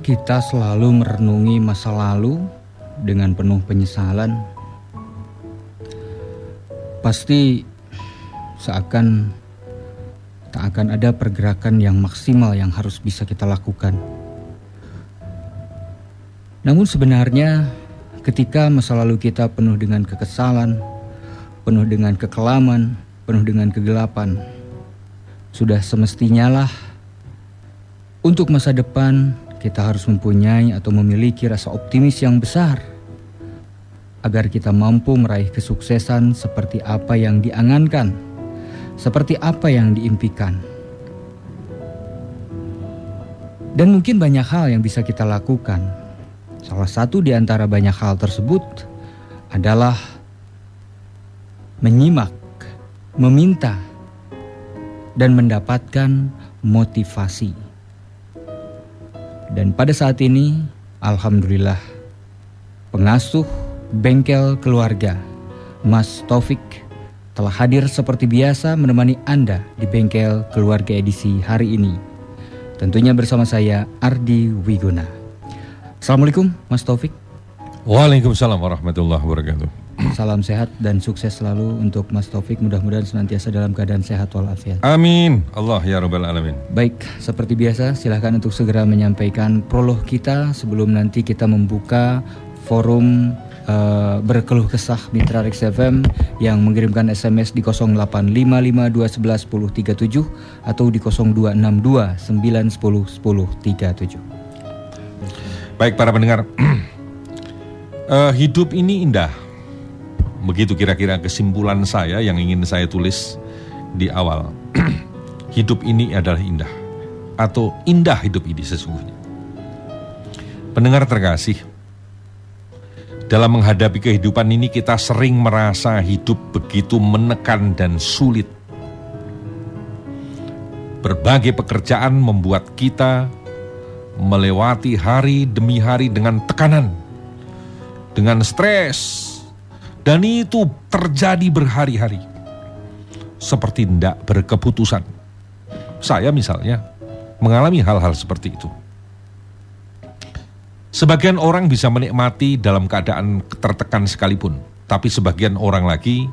Kita selalu merenungi masa lalu dengan penuh penyesalan, pasti seakan tak akan ada pergerakan yang maksimal yang harus bisa kita lakukan. Namun sebenarnya ketika masa lalu kita penuh dengan kekesalan, penuh dengan kekelaman, penuh dengan kegelapan, sudah semestinya lah untuk masa depan kita harus mempunyai atau memiliki rasa optimis yang besar agar kita mampu meraih kesuksesan seperti apa yang diangankan, seperti apa yang diimpikan. Dan mungkin banyak hal yang bisa kita lakukan. Salah satu di antara banyak hal tersebut adalah menyimak, meminta, dan mendapatkan motivasi. Dan pada saat ini, Alhamdulillah, pengasuh bengkel keluarga, Mas Taufik, telah hadir seperti biasa menemani Anda di bengkel keluarga edisi hari ini. Tentunya bersama saya, Ardi Wiguna. Assalamualaikum, Mas Taufik. Waalaikumsalam warahmatullahi wabarakatuh. Salam sehat dan sukses selalu untuk Mas Taufik. Mudah-mudahan senantiasa dalam keadaan sehat walafiat. Amin. Allah ya Rabbal Alamin. Baik, seperti biasa silahkan untuk segera menyampaikan prolog kita sebelum nanti kita membuka forum uh, berkeluh kesah Mitra Rex FM yang mengirimkan SMS di 085521111037 atau di 026291011037. Baik para pendengar, uh, hidup ini indah Begitu kira-kira kesimpulan saya yang ingin saya tulis di awal. hidup ini adalah indah. Atau indah hidup ini sesungguhnya. Pendengar terkasih, dalam menghadapi kehidupan ini kita sering merasa hidup begitu menekan dan sulit. Berbagai pekerjaan membuat kita melewati hari demi hari dengan tekanan, dengan stres, dan itu terjadi berhari-hari. Seperti tidak berkeputusan. Saya misalnya mengalami hal-hal seperti itu. Sebagian orang bisa menikmati dalam keadaan tertekan sekalipun, tapi sebagian orang lagi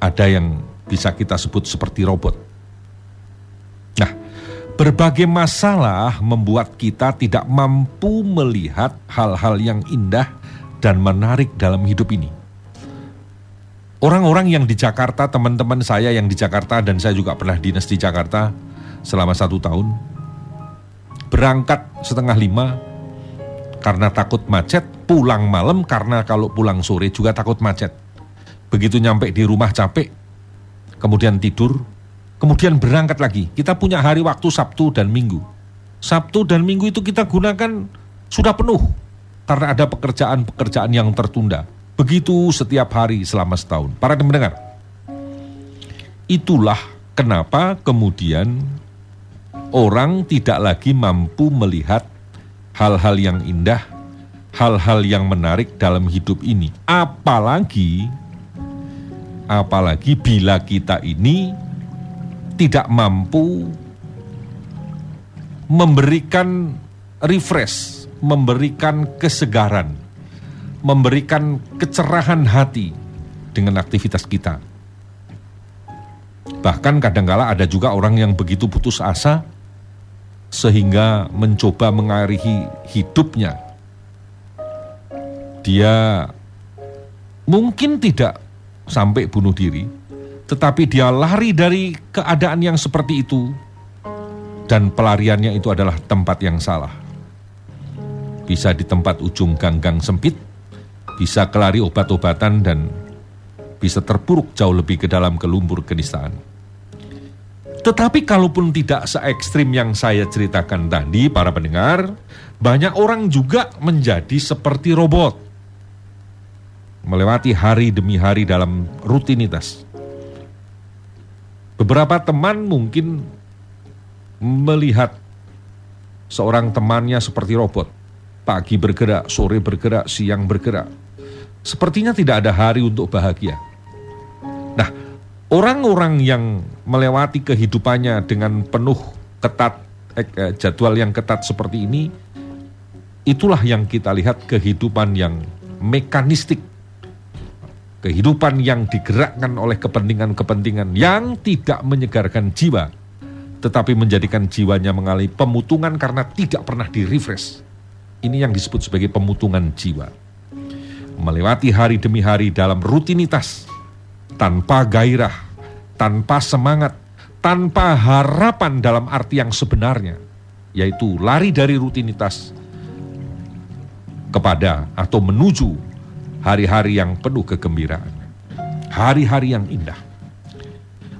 ada yang bisa kita sebut seperti robot. Nah, berbagai masalah membuat kita tidak mampu melihat hal-hal yang indah dan menarik dalam hidup ini. Orang-orang yang di Jakarta, teman-teman saya yang di Jakarta dan saya juga pernah dinas di Jakarta selama satu tahun, berangkat setengah lima karena takut macet, pulang malam karena kalau pulang sore juga takut macet. Begitu nyampe di rumah capek, kemudian tidur, kemudian berangkat lagi. Kita punya hari waktu Sabtu dan Minggu. Sabtu dan Minggu itu kita gunakan sudah penuh karena ada pekerjaan-pekerjaan yang tertunda. Begitu setiap hari selama setahun. Para pendengar, itulah kenapa kemudian orang tidak lagi mampu melihat hal-hal yang indah, hal-hal yang menarik dalam hidup ini. Apalagi, apalagi bila kita ini tidak mampu memberikan refresh memberikan kesegaran, memberikan kecerahan hati dengan aktivitas kita. Bahkan kadangkala ada juga orang yang begitu putus asa sehingga mencoba mengakhiri hidupnya. Dia mungkin tidak sampai bunuh diri, tetapi dia lari dari keadaan yang seperti itu dan pelariannya itu adalah tempat yang salah bisa di tempat ujung ganggang sempit, bisa kelari obat-obatan dan bisa terpuruk jauh lebih ke dalam kelumpur kenistaan. Tetapi kalaupun tidak se ekstrim yang saya ceritakan tadi, para pendengar, banyak orang juga menjadi seperti robot. Melewati hari demi hari dalam rutinitas. Beberapa teman mungkin melihat seorang temannya seperti robot Pagi bergerak, sore bergerak, siang bergerak. Sepertinya tidak ada hari untuk bahagia. Nah, orang-orang yang melewati kehidupannya dengan penuh ketat eh, jadwal yang ketat seperti ini, itulah yang kita lihat kehidupan yang mekanistik. Kehidupan yang digerakkan oleh kepentingan-kepentingan yang tidak menyegarkan jiwa, tetapi menjadikan jiwanya mengalami pemutungan karena tidak pernah di-refresh. Ini yang disebut sebagai pemutungan jiwa. Melewati hari demi hari dalam rutinitas, tanpa gairah, tanpa semangat, tanpa harapan dalam arti yang sebenarnya, yaitu lari dari rutinitas kepada atau menuju hari-hari yang penuh kegembiraan, hari-hari yang indah.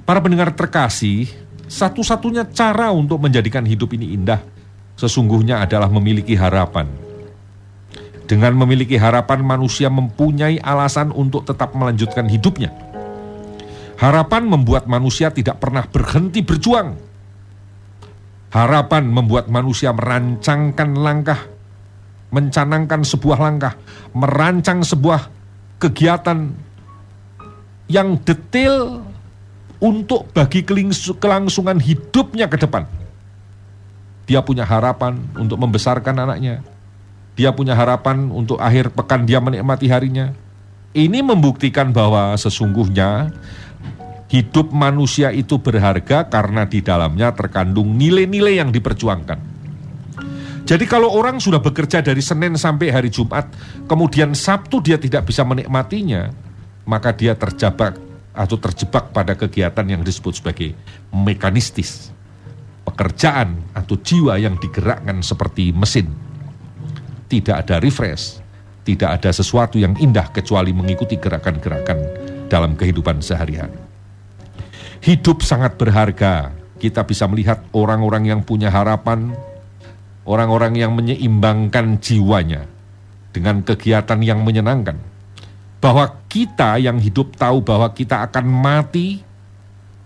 Para pendengar terkasih, satu-satunya cara untuk menjadikan hidup ini indah sesungguhnya adalah memiliki harapan. Dengan memiliki harapan, manusia mempunyai alasan untuk tetap melanjutkan hidupnya. Harapan membuat manusia tidak pernah berhenti berjuang. Harapan membuat manusia merancangkan langkah, mencanangkan sebuah langkah, merancang sebuah kegiatan yang detail untuk bagi kelangsungan hidupnya ke depan. Dia punya harapan untuk membesarkan anaknya. Dia punya harapan untuk akhir pekan dia menikmati harinya. Ini membuktikan bahwa sesungguhnya hidup manusia itu berharga karena di dalamnya terkandung nilai-nilai yang diperjuangkan. Jadi kalau orang sudah bekerja dari Senin sampai hari Jumat, kemudian Sabtu dia tidak bisa menikmatinya, maka dia terjebak atau terjebak pada kegiatan yang disebut sebagai mekanistis. Pekerjaan atau jiwa yang digerakkan seperti mesin. Tidak ada refresh, tidak ada sesuatu yang indah kecuali mengikuti gerakan-gerakan dalam kehidupan sehari-hari. Hidup sangat berharga. Kita bisa melihat orang-orang yang punya harapan, orang-orang yang menyeimbangkan jiwanya dengan kegiatan yang menyenangkan bahwa kita yang hidup tahu bahwa kita akan mati,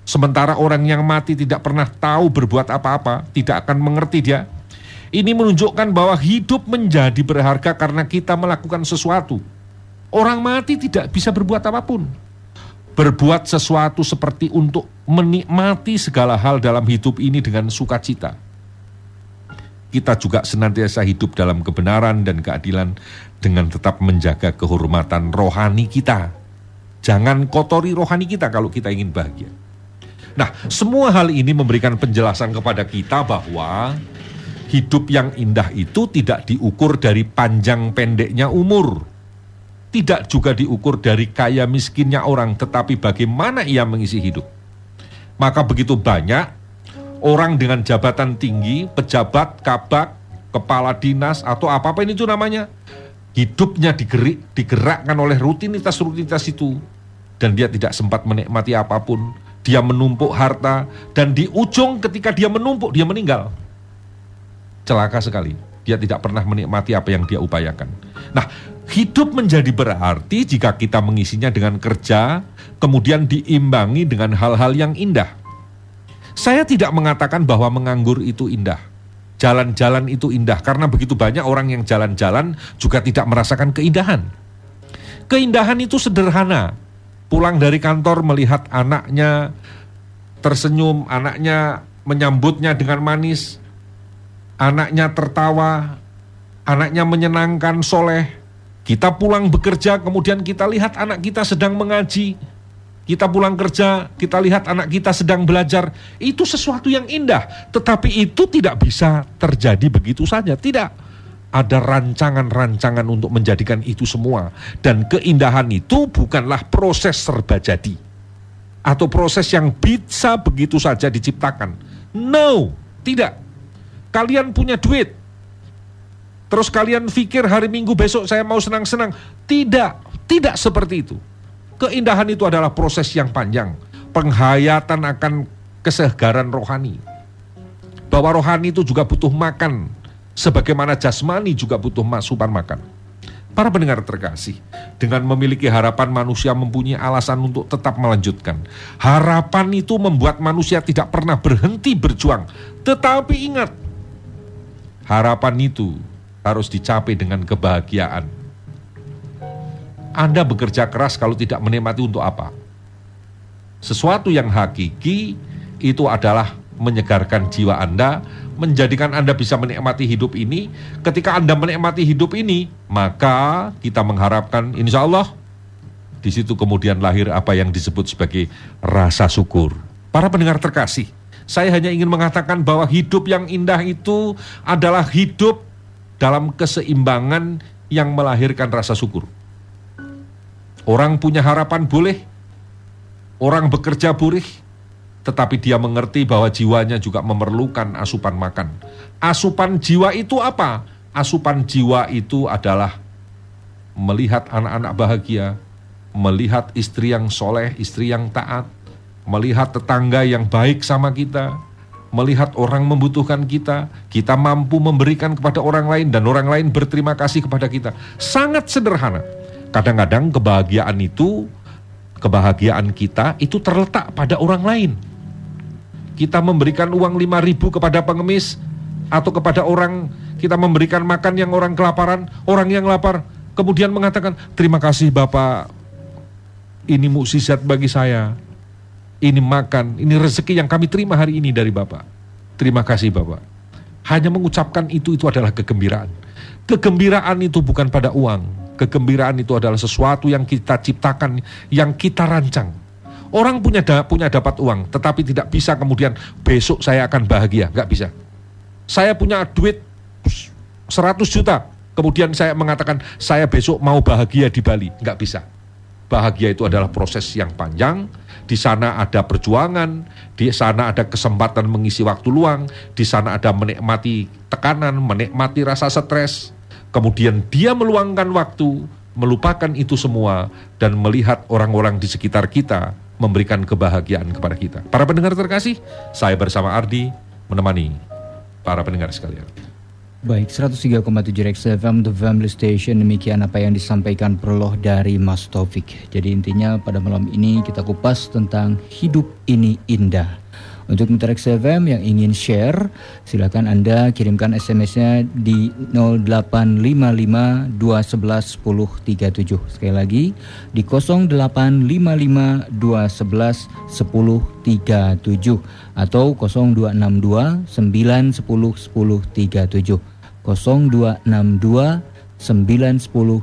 sementara orang yang mati tidak pernah tahu berbuat apa-apa, tidak akan mengerti dia. Ini menunjukkan bahwa hidup menjadi berharga karena kita melakukan sesuatu. Orang mati tidak bisa berbuat apa pun. Berbuat sesuatu seperti untuk menikmati segala hal dalam hidup ini dengan sukacita kita juga senantiasa hidup dalam kebenaran dan keadilan dengan tetap menjaga kehormatan rohani kita. Jangan kotori rohani kita kalau kita ingin bahagia. Nah, semua hal ini memberikan penjelasan kepada kita bahwa hidup yang indah itu tidak diukur dari panjang pendeknya umur. Tidak juga diukur dari kaya miskinnya orang, tetapi bagaimana ia mengisi hidup. Maka begitu banyak orang dengan jabatan tinggi, pejabat, kabak, kepala dinas atau apa-apa ini itu namanya hidupnya digerik, digerakkan oleh rutinitas-rutinitas itu dan dia tidak sempat menikmati apa pun, dia menumpuk harta dan di ujung ketika dia menumpuk dia meninggal. Celaka sekali. Dia tidak pernah menikmati apa yang dia upayakan. Nah, hidup menjadi berarti jika kita mengisinya dengan kerja, kemudian diimbangi dengan hal-hal yang indah. Saya tidak mengatakan bahwa menganggur itu indah. Jalan-jalan itu indah karena begitu banyak orang yang jalan-jalan juga tidak merasakan keindahan. Keindahan itu sederhana. Pulang dari kantor melihat anaknya tersenyum, anaknya menyambutnya dengan manis, anaknya tertawa, anaknya menyenangkan, soleh. Kita pulang bekerja, kemudian kita lihat anak kita sedang mengaji, kita pulang kerja, kita lihat anak kita sedang belajar, itu sesuatu yang indah, tetapi itu tidak bisa terjadi begitu saja. Tidak. Ada rancangan-rancangan untuk menjadikan itu semua, dan keindahan itu bukanlah proses serba jadi atau proses yang bisa begitu saja diciptakan. No, tidak. Kalian punya duit, terus kalian pikir hari Minggu besok saya mau senang-senang. Tidak, tidak seperti itu. Keindahan itu adalah proses yang panjang, penghayatan akan kesegaran rohani. Bahwa rohani itu juga butuh makan, sebagaimana jasmani juga butuh masukan makan. Para pendengar terkasih, dengan memiliki harapan manusia mempunyai alasan untuk tetap melanjutkan. Harapan itu membuat manusia tidak pernah berhenti berjuang. Tetapi ingat, harapan itu harus dicapai dengan kebahagiaan anda bekerja keras kalau tidak menikmati untuk apa? Sesuatu yang hakiki itu adalah menyegarkan jiwa Anda, menjadikan Anda bisa menikmati hidup ini. Ketika Anda menikmati hidup ini, maka kita mengharapkan insya Allah di situ kemudian lahir apa yang disebut sebagai rasa syukur. Para pendengar terkasih, saya hanya ingin mengatakan bahwa hidup yang indah itu adalah hidup dalam keseimbangan yang melahirkan rasa syukur. Orang punya harapan boleh, orang bekerja boleh, tetapi dia mengerti bahwa jiwanya juga memerlukan asupan makan. Asupan jiwa itu apa? Asupan jiwa itu adalah melihat anak-anak bahagia, melihat istri yang soleh, istri yang taat, melihat tetangga yang baik sama kita, melihat orang membutuhkan kita, kita mampu memberikan kepada orang lain dan orang lain berterima kasih kepada kita. Sangat sederhana. Kadang-kadang kebahagiaan itu, kebahagiaan kita itu terletak pada orang lain. Kita memberikan uang 5 ribu kepada pengemis atau kepada orang kita memberikan makan yang orang kelaparan, orang yang lapar, kemudian mengatakan, terima kasih Bapak, ini mukjizat bagi saya. Ini makan, ini rezeki yang kami terima hari ini dari Bapak. Terima kasih Bapak. Hanya mengucapkan itu, itu adalah kegembiraan. Kegembiraan itu bukan pada uang, Kegembiraan itu adalah sesuatu yang kita ciptakan, yang kita rancang. Orang punya da, punya dapat uang, tetapi tidak bisa kemudian besok saya akan bahagia, nggak bisa. Saya punya duit 100 juta, kemudian saya mengatakan saya besok mau bahagia di Bali, nggak bisa. Bahagia itu adalah proses yang panjang, di sana ada perjuangan, di sana ada kesempatan mengisi waktu luang, di sana ada menikmati tekanan, menikmati rasa stres, Kemudian dia meluangkan waktu, melupakan itu semua, dan melihat orang-orang di sekitar kita memberikan kebahagiaan kepada kita. Para pendengar terkasih, saya bersama Ardi menemani para pendengar sekalian. Baik, 103,7 Rex FM The Family Station demikian apa yang disampaikan perloh dari Mas Taufik. Jadi intinya pada malam ini kita kupas tentang hidup ini indah. Untuk Mitra FM yang ingin share, silakan Anda kirimkan SMS-nya di 0855 211 1037. Sekali lagi di 0855 211 1037 atau 0262 910 1037. 0262 9 10 10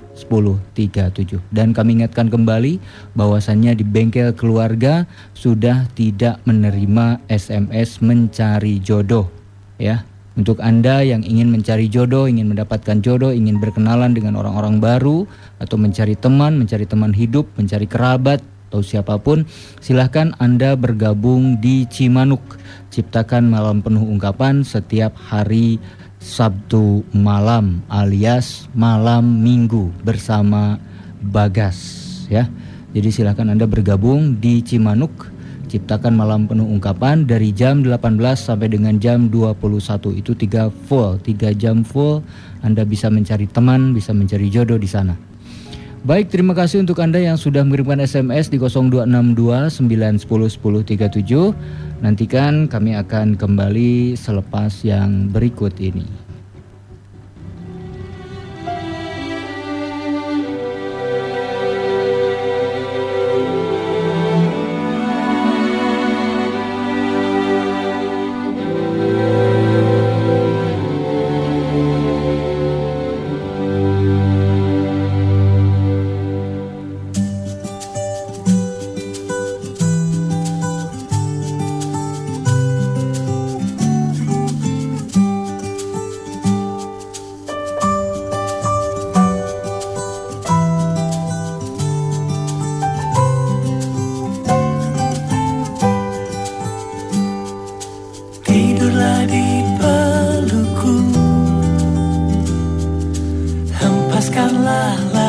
37 dan kami ingatkan kembali bahwasannya di bengkel keluarga sudah tidak menerima SMS mencari jodoh ya untuk Anda yang ingin mencari jodoh, ingin mendapatkan jodoh, ingin berkenalan dengan orang-orang baru atau mencari teman, mencari teman hidup, mencari kerabat atau siapa pun, silahkan Anda bergabung di Cimanuk. Ciptakan malam penuh ungkapan setiap hari Sabtu malam alias malam Minggu bersama Bagas ya. Jadi silahkan Anda bergabung di Cimanuk ciptakan malam penuh ungkapan dari jam 18 sampai dengan jam 21 itu tiga full tiga jam full. Anda bisa mencari teman bisa mencari jodoh di sana Baik, terima kasih untuk Anda yang sudah mengirimkan SMS di 0262 910 1037. Nantikan kami akan kembali selepas yang berikut ini. Jelaskanlah